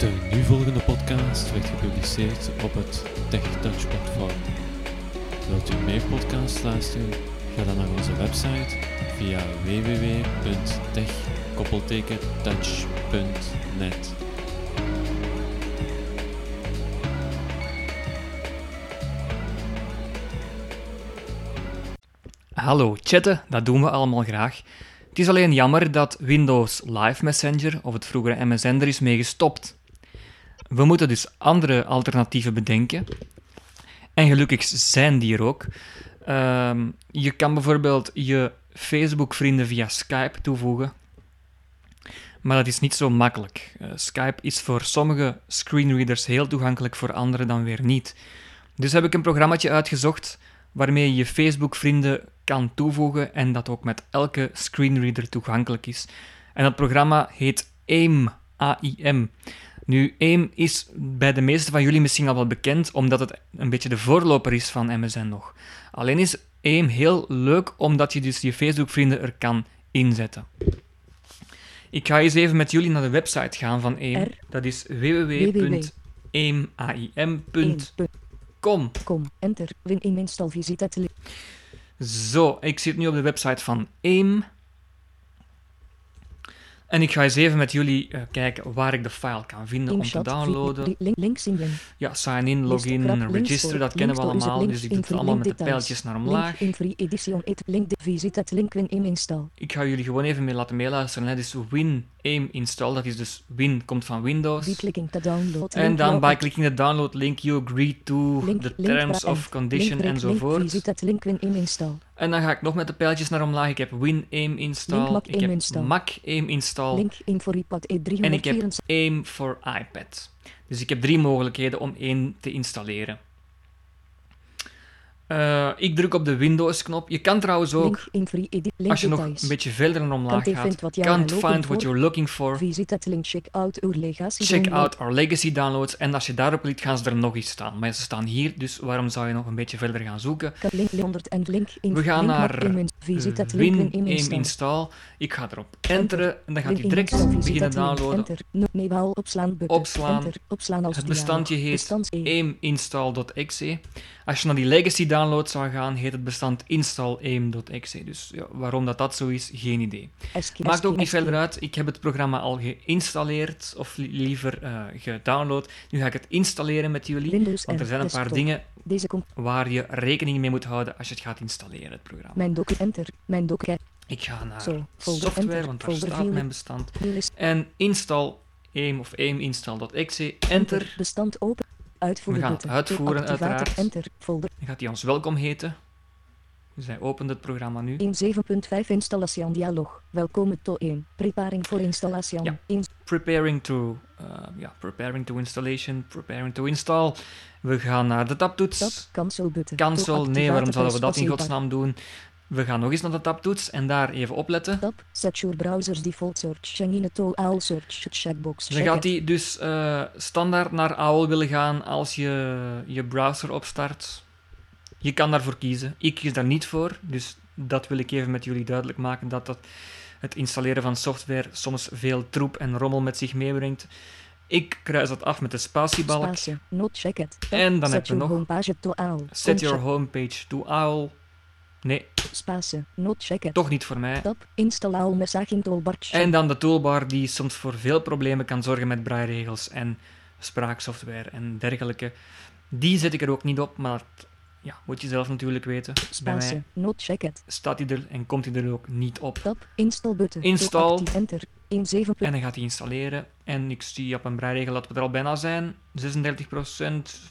De nu volgende podcast werd gepubliceerd op het TechTouch platform. Wilt u meer podcasts luisteren? Ga dan naar onze website via www.tech-touch.net. Hallo, chatten, dat doen we allemaal graag. Het is alleen jammer dat Windows Live Messenger, of het vroegere MSN, er is mee gestopt. We moeten dus andere alternatieven bedenken. En gelukkig zijn die er ook. Ehm, je kan bijvoorbeeld je Facebook-vrienden via Skype toevoegen. Maar dat is niet zo makkelijk. Eh, Skype is voor sommige screenreaders heel toegankelijk, voor anderen dan weer niet. Dus heb ik een programmaatje uitgezocht waarmee je je Facebook-vrienden kan toevoegen en dat ook met elke screenreader toegankelijk is. En dat programma heet AIM. AIM. Nu, AIM is bij de meeste van jullie misschien al wel bekend, omdat het een beetje de voorloper is van MSN nog. Alleen is AIM heel leuk, omdat je dus je Facebook-vrienden er kan inzetten. Ik ga eens even met jullie naar de website gaan van AIM. R. Dat is www.aimaim.com. Kom. Enter. Win in install visita tele. Zo, ik zit nu op de website van AIM. En ik ga eens even met jullie eh, kijken waar ik de file kan vinden om te downloaden. Links in. Ja, sign in, login, register, voor- dat kennen we is allemaal. Dus ik doe het allemaal met de pijltjes naar Link omlaag. in free edition it. Link de visita link win in install. Ik ga jullie gewoon even mee laten meeluisteren. Hè. Dus win aim install, dat is dus win komt van Windows. By clicking to download. En dan bij clicking the download link, you agree to Link, the terms of condition enzovoort. Link visita link win in install. En dan ga ik nog met de pijltjes naar omlaag. Ik heb win aim install, Link ik aim heb install. Mac aim install Link in voor iPad en ik heb E364. aim voor iPad. Dus ik heb drie mogelijkheden om één te installeren. Eh, ik druk op de Windows-knop. Je kan trouwens ook, als je nog een beetje verder naar omlaag Can't gaat, can't find what you're looking for. Check out your legacy. Check out our legacy downloads. En als je daarop klikt, gaan ze er nog eens staan. Maar ze staan hier, dus waarom zou je nog een beetje verder gaan zoeken? Kan Link 100 en link in We gaan naar Mac aim in- Visita link Win win in aim install. Ik ga erop enteren en dan gaat hij direct beginnen downloaden. Opslaan Het bestandje heet Bestands E. aiminstall.exe. Als je naar die legacy download zou gaan, heet het bestand install.aim.exe. Dus ja, waarom dat, dat zo is, geen idee. Maakt ook niet verder uit. Ik heb het programma al geïnstalleerd, of li- liever eh, gedownload. Nu ga ik het installeren met jullie, Windows want er zijn een paar dingen Deze waar je rekening mee moet houden als je het gaat installeren, het programma. Mijn docu enter. Mijn docu. Ik ga naar software, enter, want daar staat view. mijn bestand. En install aim of aiminstall.exe, enter. Bestand open. Uitvoeren We gaan het button. uitvoeren, uiteraard. Enter. Folder. Dan gaat hij ons welkom heten. Dus hij opent het programma nu. 1.7.5 installation dialog. Welkom to 1. Preparing voor installation. Ja. 1. Preparing to, uh, ja, preparing to installation, preparing to install. We gaan naar de tabtoets. Tab. Cancel button. Cancel, nee, waarom zouden we dat in godsnaam doen? We gaan nog eens naar de tabtoets en daar even opletten. Tab. Set your browser's default search all search checkbox. Dan gaat hij dus eh, standaard naar AOL willen gaan als je je browser opstart. Je kan daarvoor kiezen. Ik kies daar niet voor, dus dat wil ik even met jullie duidelijk maken, dat, dat het installeren van software soms veel troep en rommel met zich meebrengt. Ik kruis dat af met de spatiebalk. Spatie. Not check it. Tab. En dan Set heb je your nog homepage to all. Set your homepage to AOL. Nee, it. toch niet voor mij. Tab. Install all message in toolbar. En dan de toolbar die soms voor veel problemen kan zorgen met braairegels en spraaksoftware en dergelijke. Die zet ik er ook niet op, maar ja, moet je zelf natuurlijk weten. Mij Not staat hij er en komt hij er ook niet op. Tab. Install button. Install. Enter. 1.7. En dan gaat hij installeren en ik zie op een braairegel dat we er al bijna zijn. 36%,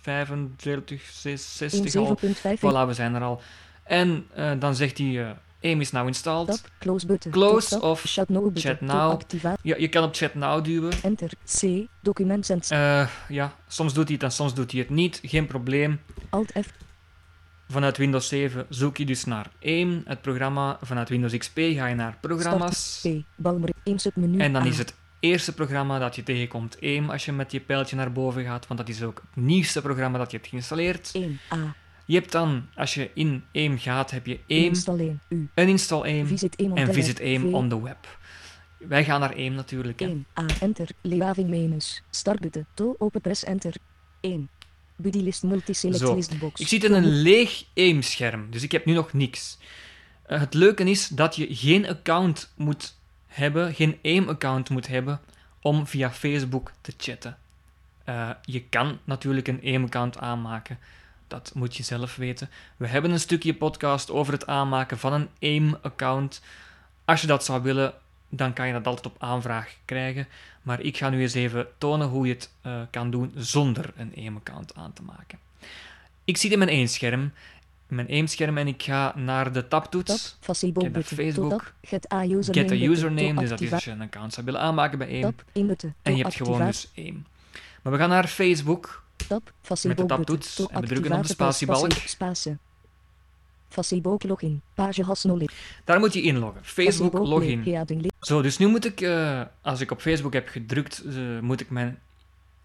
35, 60 al. 1.7.5. Voilà, we zijn er al. En eh, dan zegt hij, eh aim is now installed. Close button. Close of Chat now button. chat To now. activa- Ja, je kan op chat now duwen. Enter. C. Documents en Eh, ja, soms doet hij het en soms doet hij het niet. Geen probleem. Alt F. Vanuit Windows 7 zoek je dus naar AIM, het programma. Vanuit Windows XP ga je naar programma's. P. Balmer. 1 submenu. En dan A. is het eerste programma dat je tegenkomt AIM als je met je pijltje naar boven gaat, want dat is ook het nieuwste programma dat je hebt geïnstalleerd. 1. A. Je hebt dan, als je in AIM gaat, heb je AIM, Install 1. U. uninstall AIM Visit 1 en visit AIM on the web. Wij gaan naar AIM natuurlijk. 1. A. Enter. Leaving menus. Startbutton. To open press enter. 1. Buddy list multiselect Zo. list box. Ik zit in een leeg AIM-scherm, dus ik heb nu nog niks. Eh, het leuke is dat je geen account moet hebben, geen AIM-account moet hebben om via Facebook te chatten. Eh, je kan natuurlijk een AIM-account aanmaken. Dat moet je zelf weten. We hebben een stukje podcast over het aanmaken van een AIM-account. Als je dat zou willen, dan kan je dat altijd op aanvraag krijgen. Maar ik ga nu eens even tonen hoe je het eh, kan doen zonder een AIM-account aan te maken. Ik zit in mijn één scherm, in mijn AIM-scherm en ik ga naar de Tab. tabtoets. Facebook Ik heb. Facebook. Tab. Get a username. Get a username, dus dat is als je een account zou willen aanmaken bij AIM. Tab. En je hebt gewoon dus AIM. Maar we gaan naar Facebook. Tab. Facebook tabtoets button. To en we drukken op de spatiebalk. spatie- spatie. Facebook login. Page has no. Daar moet je inloggen. Facebook login. Zo, dus nu moet ik, eh, als ik op Facebook heb gedrukt, eh, moet ik mijn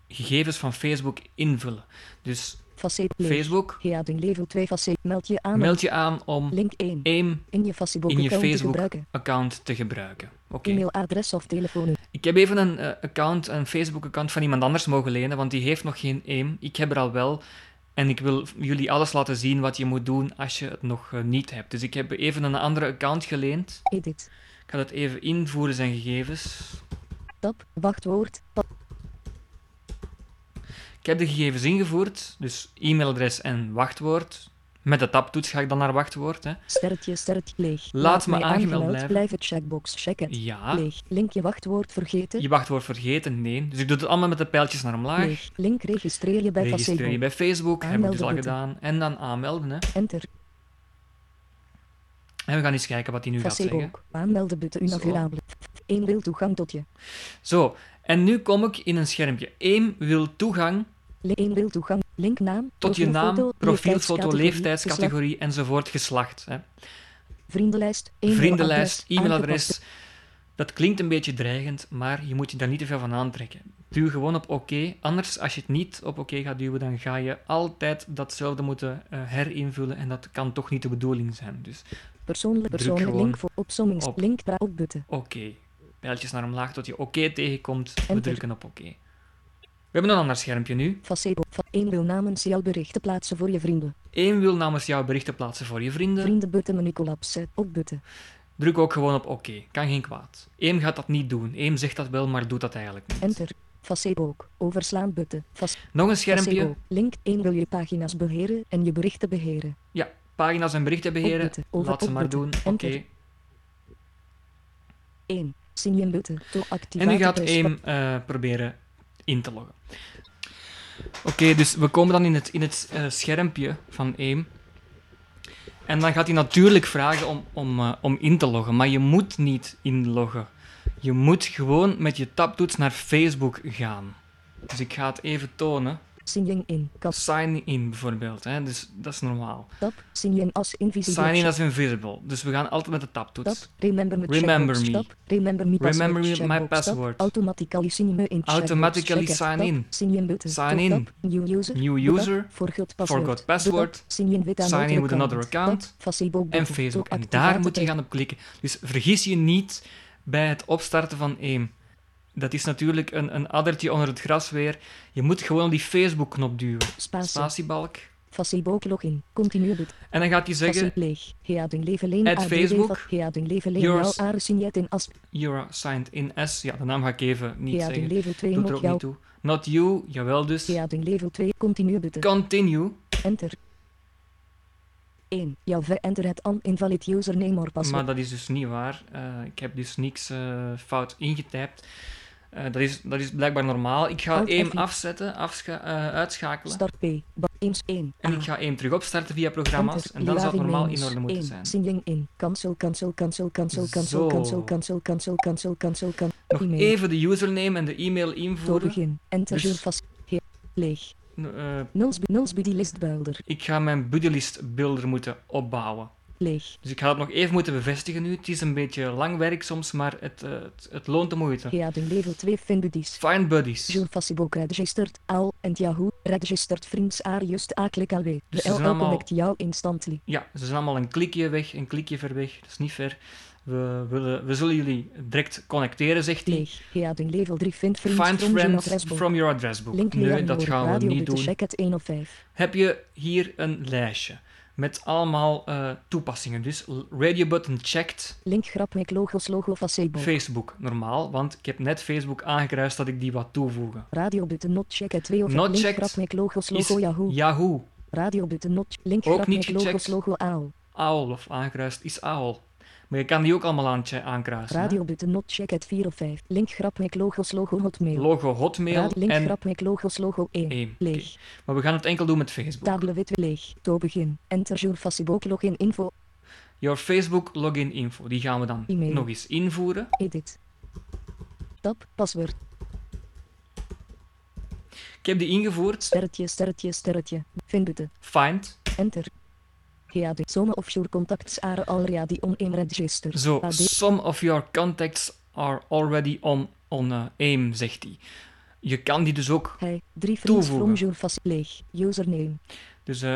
gegevens van Facebook invullen. Dus Facet. Facebook, Ja, ding level 2 facet. Meld je aan. meld je aan om Link 1. AIM In je Facebook in je account te Facebook gebruiken. account te gebruiken. Oké. E-mailadres of telefoonnummer. Ik heb even een eh, account, een Facebook-account van iemand anders mogen lenen, want die heeft nog geen AIM. Ik heb er al wel. En ik wil jullie alles laten zien wat je moet doen als je het nog eh, niet hebt. Dus ik heb even een andere account geleend. Edit. Ik ga dat even invoeren, zijn gegevens. Tab. Wachtwoord. Ik heb de gegevens ingevoerd, dus e-mailadres en wachtwoord. Met de tabtoets ga ik dan naar wachtwoord. Hè. Sterretje, sterretje, leeg. Laat me aangemeld blijven. Blijf het checkbox checken. Ja. Leeg. Link je wachtwoord vergeten. Je wachtwoord vergeten? Nee. Dus ik doe het allemaal met de pijltjes naar omlaag. Leeg. Link registreer je bij Registreer je Facebook. bij Facebook, heb ik dus al gedaan. En dan aanmelden. Hè. Enter. En we gaan eens kijken wat hij nu gaat zeggen. Facebook. Aanmelden button Zo. inaugurabel. 1 wil toegang tot je. Zo, en nu kom ik in een schermpje. AIM wil toegang 1 wil toegang. Linknaam. tot je naam, profielfoto, leeftijdscategorie, enzovoort, geslacht. Hè. Vriendenlijst. e-mailadres, Vriendenlijst, e-mailadres. Dat klinkt een beetje dreigend, maar je moet je daar niet te veel van aantrekken. Duw gewoon op oké. Anders, als je het niet op oké gaat duwen, dan ga je altijd datzelfde moeten eh, herinvullen. En dat kan toch niet de bedoeling zijn. Dus Persoonlijk, persoonlijk link voor opsommings. op. Oké. Pijltjes naar omlaag tot je oké tegenkomt. We drukken op oké. We hebben een ander schermpje nu. Facebook. 1 wil namens jouw berichten plaatsen voor je vrienden. Eén wil namens jou berichten plaatsen voor je vrienden. Vrienden button menu collapse. Op button. Druk ook gewoon op oké. Kan geen kwaad. Eem gaat dat niet doen. Eem zegt dat wel, maar doet dat eigenlijk niet. Enter. Facebook. Overslaan button. Fas- Nog een schermpje. Facebook. Link 1 wil je pagina's beheren en je berichten beheren. Ja, pagina's en berichten beheren. Over- Laat ze maar doen. Oké. Enter. 1. Sign button. To En nu gaat Aim eh, proberen in te loggen. Oké, dus we komen dan in het, in het eh, schermpje van Aim. En dan gaat hij natuurlijk vragen om, om, eh, om in te loggen. Maar je moet niet inloggen. Je moet gewoon met je tabtoets naar Facebook gaan. Dus ik ga het even tonen. Sign in. Sign in bijvoorbeeld. Hè? Dus dat is normaal. Tab. Sign in as invisible. Sign in invisible. Dus we gaan altijd met de Tab. tabtoets. Remember me. Remember me. Tab. Remember me. Remember password. me my password. Automatically sign me in. Automatically sign in. Sign in. Sign. New user. New user. Forgot password. Forgot password. Sign in with Sign another in with another account. Facebook. en. Facebook. En daar moet je gaan op klikken. Dus vergis je niet bij het opstarten van AIM. Dat is natuurlijk een, een addertje onder het gras weer. Je moet gewoon die Facebook-knop duwen. Spatie. Spatiebalk. Facebook login. Continue button. En dan gaat hij zeggen, leeg. At Facebook. Heading leven leen. Yours. Jouw aresignet in as. you are signed in as. Ja, de naam ga ik even niet zeggen. level 2 Doet er ook niet toe. Not you, jawel dus. Level 2. Continue button. Continue. Enter. 1. Jouw ver enter het uninvalid username or password. Maar dat is dus niet waar. Eh, ik heb dus niks eh, fout ingetypt. Eh, dat, is, dat is blijkbaar normaal. Ik ga F. afzetten, afscha- eh, uitschakelen. Start P. Eens 1. En ik ga AIM terug opstarten via programma's. En dan zou het normaal in orde moeten zijn. Signing in. Cancel, cancel, cancel, cancel, cancel, cancel, cancel, cancel, cancel, cancel, cancel. Nog even de username en de e-mail Door invoeren. begin. Enter Dus- vast. Leeg. Eh, Nuls, nuls buddy list builder. ik ga mijn buddylist builder moeten opbouwen. Leeg. Dus ik ga het nog even moeten bevestigen nu. Het is een beetje lang werk soms, maar het, eh, het, het loont de moeite. Heading level 2 fin buddies. Find buddies. Your Facebook registered al and Yahoo registered friends are just a click away. Dus De LL allemaal- connect jou instantly. Ja, ze zijn allemaal een klikje weg, een klikje ver weg. Dat is niet ver. We, willen, we zullen jullie direct connecteren, zegt hij. Leeg. Heading level 3. Vind vriend Find from your friends adresboek. from your addressbook. Link Nee, dat gaan we niet doen. Check het 1 of 5. Heb je hier een lijstje met allemaal eh, toepassingen. Dus radio button checked, Link grap met logos logo Facebook. Facebook, normaal, want ik heb net Facebook aangekruist dat ik die wat toevoegen. Radio button not check het 2 of Not link checked grap met logos logo Yahoo. Yahoo. Radio button not link Ook grap niet met logos logo AOL. AOL of aangekruist is AOL. Maar je kan die ook allemaal aan aankruisen. Radio button not check het 4 of 5. Link grap met logos logo Hotmail. Logo Hotmail Radio link en grap met logos logo 1. 1. Leeg. Maar we gaan het enkel doen met Facebook. Table wit leeg. To begin. Enter your Facebook login info. Your Facebook login info, die gaan we dan nog eens invoeren. Edit. Tab. Paswoord. Ik heb die ingevoerd. Sterretje, sterretje, sterretje. Vindbutton. Find. Enter. GAD. Some of your contacts are already on AIM register. Zo, some of your contacts are already on, on uh, AIM, zegt hij. Je kan die dus ook Hey, drie Toevoegen. from your. Username. Dus eh,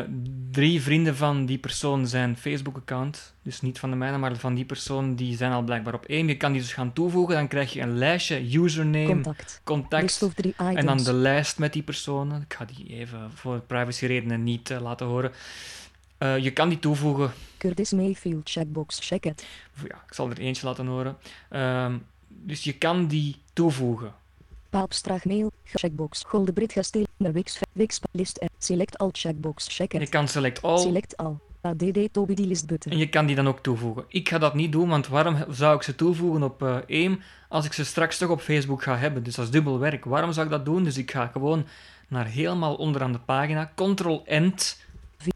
drie vrienden van die persoon zijn Facebook-account. Dus niet van de mijne, maar van die persoon, die zijn al blijkbaar op één. Je kan die dus gaan toevoegen. Dan krijg je een lijstje, username, Contact. contact. En dan de lijst met die personen. Ik ga die even voor privacyredenen niet eh, laten horen. Eh, je kan die toevoegen. Curtis Mayfield checkbox. Check it. Ja, ik zal er eentje laten horen. Ehm, dus je kan die toevoegen. Paapstraag mail. Checkbox. Goldebrit gastel. Naar Wix. Wix. List. Select all checkbox. Check Je it. kan select all. Select all. ADD Toby die list button. En je kan die dan ook toevoegen. Ik ga dat niet doen, want waarom zou ik ze toevoegen op eh AIM als ik ze straks toch op Facebook ga hebben? Dus dat is dubbel werk. Waarom zou ik dat doen? Dus ik ga gewoon naar helemaal onderaan de pagina. Ctrl-End,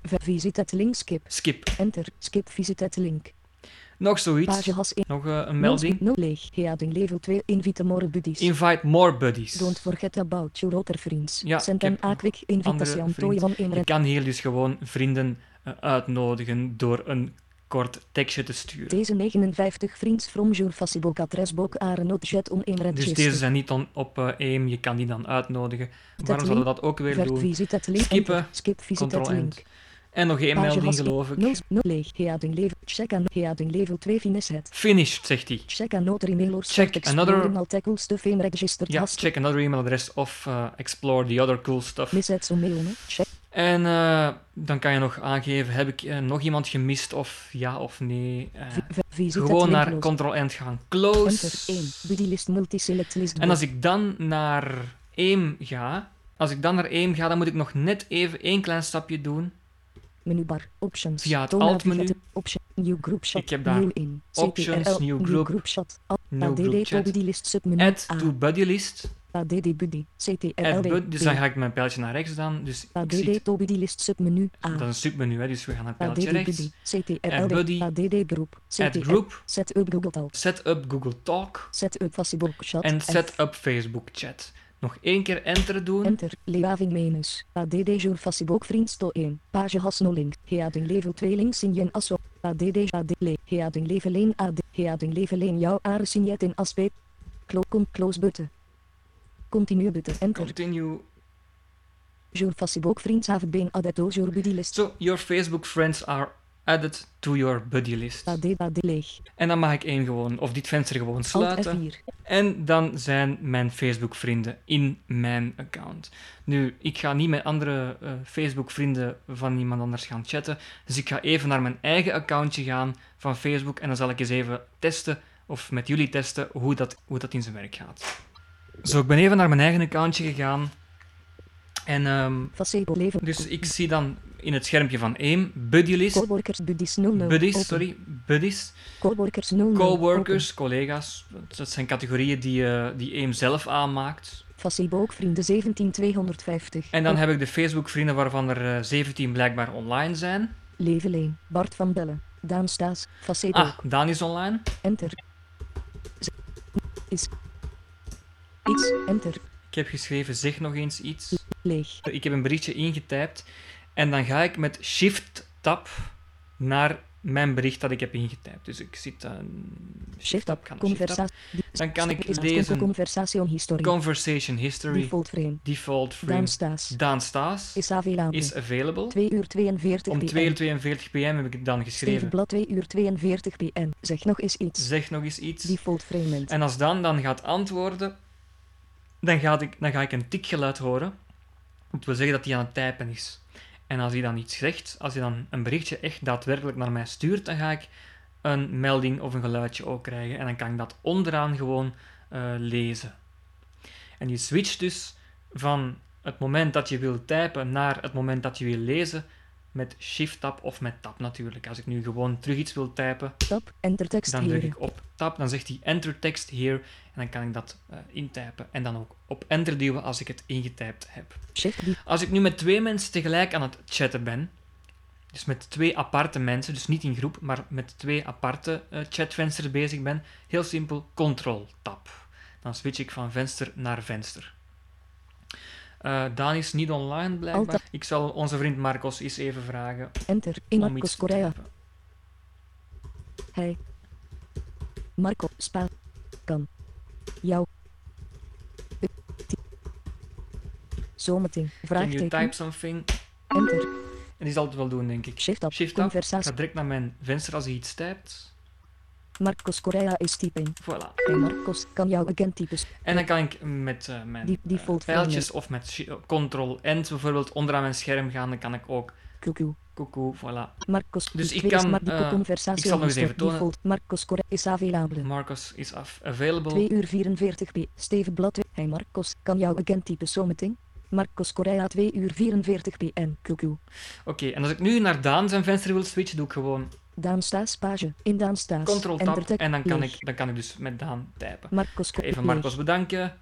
Visit het link skip. skip. Enter. Skip visit het link. Nog zoiets. Page has 1. Nog eh, een melding. 0 leeg. Heading level 2. Invite more buddies. Invite more buddies. Don't forget about your other friends. Ja, Send ik them heb a quick andere invitation to van Je kan hier dus gewoon vrienden eh, uitnodigen door een kort tekstje te sturen. Deze 59 vriends from your Facebook adresboek are not yet on een Dus deze zijn niet on, op eh, AIM, je kan die dan uitnodigen. Waarom zouden we dat ook weer doen? Skippen. Skip visit link. En nog één melding, geloof ik. 0 0 leeg. Heading level. Check aan heading level 2 finish het. Finished, zegt hij. Check another email or Check another- tackle stuff in registered Ja, check another email address of eh, explore the other cool stuff. Miss het zo mail. Check. En eh, dan kan je nog aangeven, heb ik eh, nog iemand gemist of ja of nee. Gewoon naar. Ctrl-End gaan. Close. 1. Buddy list multi-select list. En als ik dan naar AIM ga, als ik dan naar AIM ga, dan moet ik nog net even één klein stapje doen. Menubar. Options. Via het alt-menu. Option. New group shot. Ik heb daar New in. options, CTRL, new group, shot. New ADD group chat. Buddy list submenu. Add A. to buddy list. ADD buddy. CTRL. Dus dan ga ik mijn pijltje naar rechts dan. Dus ADD to buddy list submenu. A. dat is een submenu, hè, dus we gaan naar pijltje rechts. buddy. CTRL. Buddy. ADD group. Add group, Set up Google Talk. set up Google Talk Set up Facebook chat. en set up Facebook chat. Nog één keer enter doen. Enter. Leaving menus. ADD your Facebook vriends to 1. Page has no link. Heading level 2 links in je asso. ADD AD le. Heading level 1 AD. Heading level 1 jouw are signet in aspect. Clo con close button. Continue button. Enter. Continue. Your Facebook vriends have been added to your buddy list. So, your Facebook friends are added to your buddy list. AD AD leeg. En dan mag ik één gewoon, of dit venster gewoon sluiten. F4. En dan zijn mijn Facebook-vrienden in mijn account. Nu, ik ga niet met andere eh, Facebook-vrienden van iemand anders gaan chatten. Dus ik ga even naar mijn eigen accountje gaan van Facebook. En dan zal ik eens even testen, of met jullie testen, hoe dat, hoe dat in zijn werk gaat. Zo, ik ben even naar mijn eigen accountje gegaan. En Facebook leven. dus ik zie dan in het schermpje van AIM, Buddylist. Coworkers buddies 00. Buddies, Open. sorry, buddies. Coworkers 00. Coworkers, collega's, dat zijn categorieën die, eh, die AIM zelf aanmaakt. Facebook vrienden 17250. En dan heb ik de Facebook-vrienden waarvan er eh, 17 blijkbaar online zijn. Leven 1. Bart van Bellen. Daan Staes. Facebook. Ah, Daan is online. Enter. Z- Is. Iets. Enter. Ik heb geschreven, zeg nog eens iets. Leeg. Ik heb een berichtje ingetypt en dan ga ik met Shift-Tab naar mijn bericht dat ik heb ingetypt. Dus ik zit aan Shift tab, up. ik ga naar Shift tab. Conversatie. Dan kan ik lezen Conversation history. Conversation History, Default frame. default frame. Daan Staes Is available. is available. 2 uur 42 Om pm. 2 uur 42 pm heb ik het dan geschreven. Stevenblad 2 uur 42 pm. Zeg nog eens iets. Zeg nog eens iets. Default frame. En als Dan dan gaat antwoorden, dan, gaat ik, dan ga ik een tikgeluid horen. Dat wil zeggen dat hij aan het typen is. En als hij dan iets zegt, als hij dan een berichtje echt daadwerkelijk naar mij stuurt, dan ga ik een melding of een geluidje ook krijgen. En dan kan ik dat onderaan gewoon eh, lezen. En je switcht dus van het moment dat je wil typen naar het moment dat je wil lezen met Shift-Tab of met Tab natuurlijk. Als ik nu gewoon terug iets wil typen, Tab. Enter tekst dan druk ik op tab, dan zegt hij enter text here en dan kan ik dat eh, intypen en dan ook op enter duwen als ik het ingetypt heb. Als ik nu met twee mensen tegelijk aan het chatten ben, dus met twee aparte mensen, dus niet in groep, maar met twee aparte eh, chatvensters bezig ben, heel simpel, control tab. Dan switch ik van venster naar venster. Eh Daan is niet online blijkbaar. Ik zal onze vriend Marcos eens even vragen Enter. In om Marcos iets te Korea. Hij. Marco. Spa. Kan. Jou. Zometeen. Can you type something? Enter. En die zal het wel doen, denk ik. Shift up. Shift up. Ik Conversatie. ga direct naar mijn venster als hij iets typt. Marcos Korea is typing. Voilà. Hey Marcos. Kan jou agent types. En dan kan ik met eh, mijn Die- eh, pijltjes of met Ctrl-End bijvoorbeeld onderaan mijn scherm gaan. Dan kan ik ook QQ. koekoe, voilà. Marcos. Dus ik kan, eh, conversatie ik zal nog eens even tonen. Marcos Korea is available. Marcus is af available. 2 uur 44 p. Steven Blad. Hey Marcos. Kan jou agent types zometeen? Marcos Korea 2 uur 44 pm. QQ. Oké, en als ik nu naar Daan zijn venster wil switchen, doe ik gewoon Daan Staes page. In Daan Staes. Ctrl-Tab Enter en dan kan, leeg. ik, dan kan ik dus met Daan typen. Marcos. Even Marcos bedanken.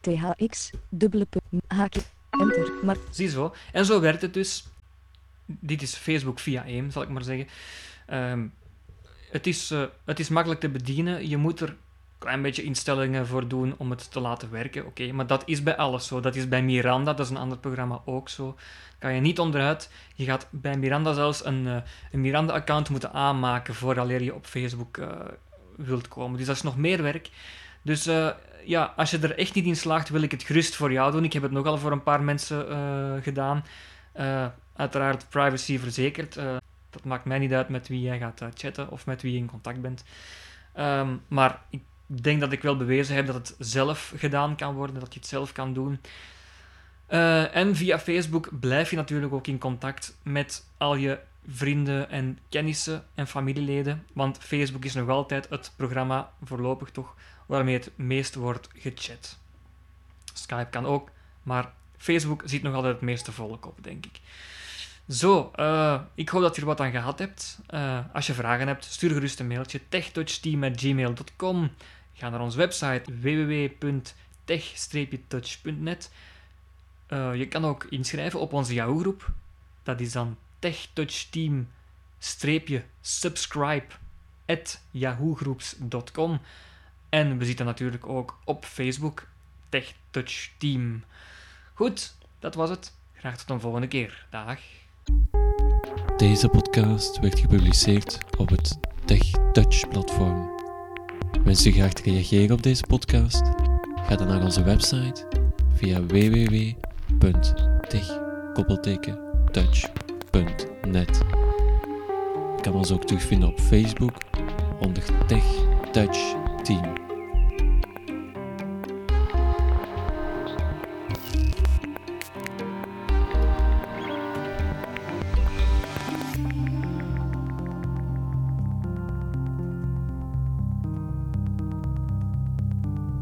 THX. Dubbele punt. Haakje. Enter. Mar Ziezo. En zo werkt het dus. Dit is Facebook via AIM, zal ik maar zeggen. Ehm, het, is, eh, het is makkelijk te bedienen. Je moet er klein beetje instellingen voor doen om het te laten werken. Oké, maar dat is bij alles zo. Dat is bij Miranda, dat is een ander programma ook zo. Kan je niet onderuit. Je gaat bij Miranda zelfs een, eh, een Miranda-account moeten aanmaken vooraleer je op Facebook eh, wilt komen. Dus dat is nog meer werk. Dus eh, ja, als je er echt niet in slaagt, wil ik het gerust voor jou doen. Ik heb het nogal voor een paar mensen gedaan. Uiteraard privacy verzekerd. Dat maakt mij niet uit met wie jij gaat chatten of met wie je in contact bent. Ehm, maar ik denk dat ik wel bewezen heb dat het zelf gedaan kan worden, dat je het zelf kan doen. Eh, en via Facebook blijf je natuurlijk ook in contact met al je vrienden en kennissen en familieleden. Want Facebook is nog altijd het programma, voorlopig toch, waarmee het meest wordt gechat. Skype kan ook, maar Facebook ziet nog altijd het meeste volk op, denk ik. Zo, eh, ik hoop dat je er wat aan gehad hebt. Eh, als je vragen hebt, stuur gerust een mailtje techtouchteam.gmail.com. Ga naar onze website www.tech-touch.net. Eh, je kan ook inschrijven op onze Yahoo-groep. Dat is dan techtouchteam-subscribe at yahoogroeps.com. En we zitten natuurlijk ook op Facebook, TechTouchTeam. Goed, dat was het. Graag tot een volgende keer. Dag. Deze podcast werd gepubliceerd op het TechTouch-platform. Wens je graag reageren op deze podcast? Ga dan naar onze website via www.tech-touch.net. Je kan ons ook terugvinden op Facebook onder Tech Touch Team.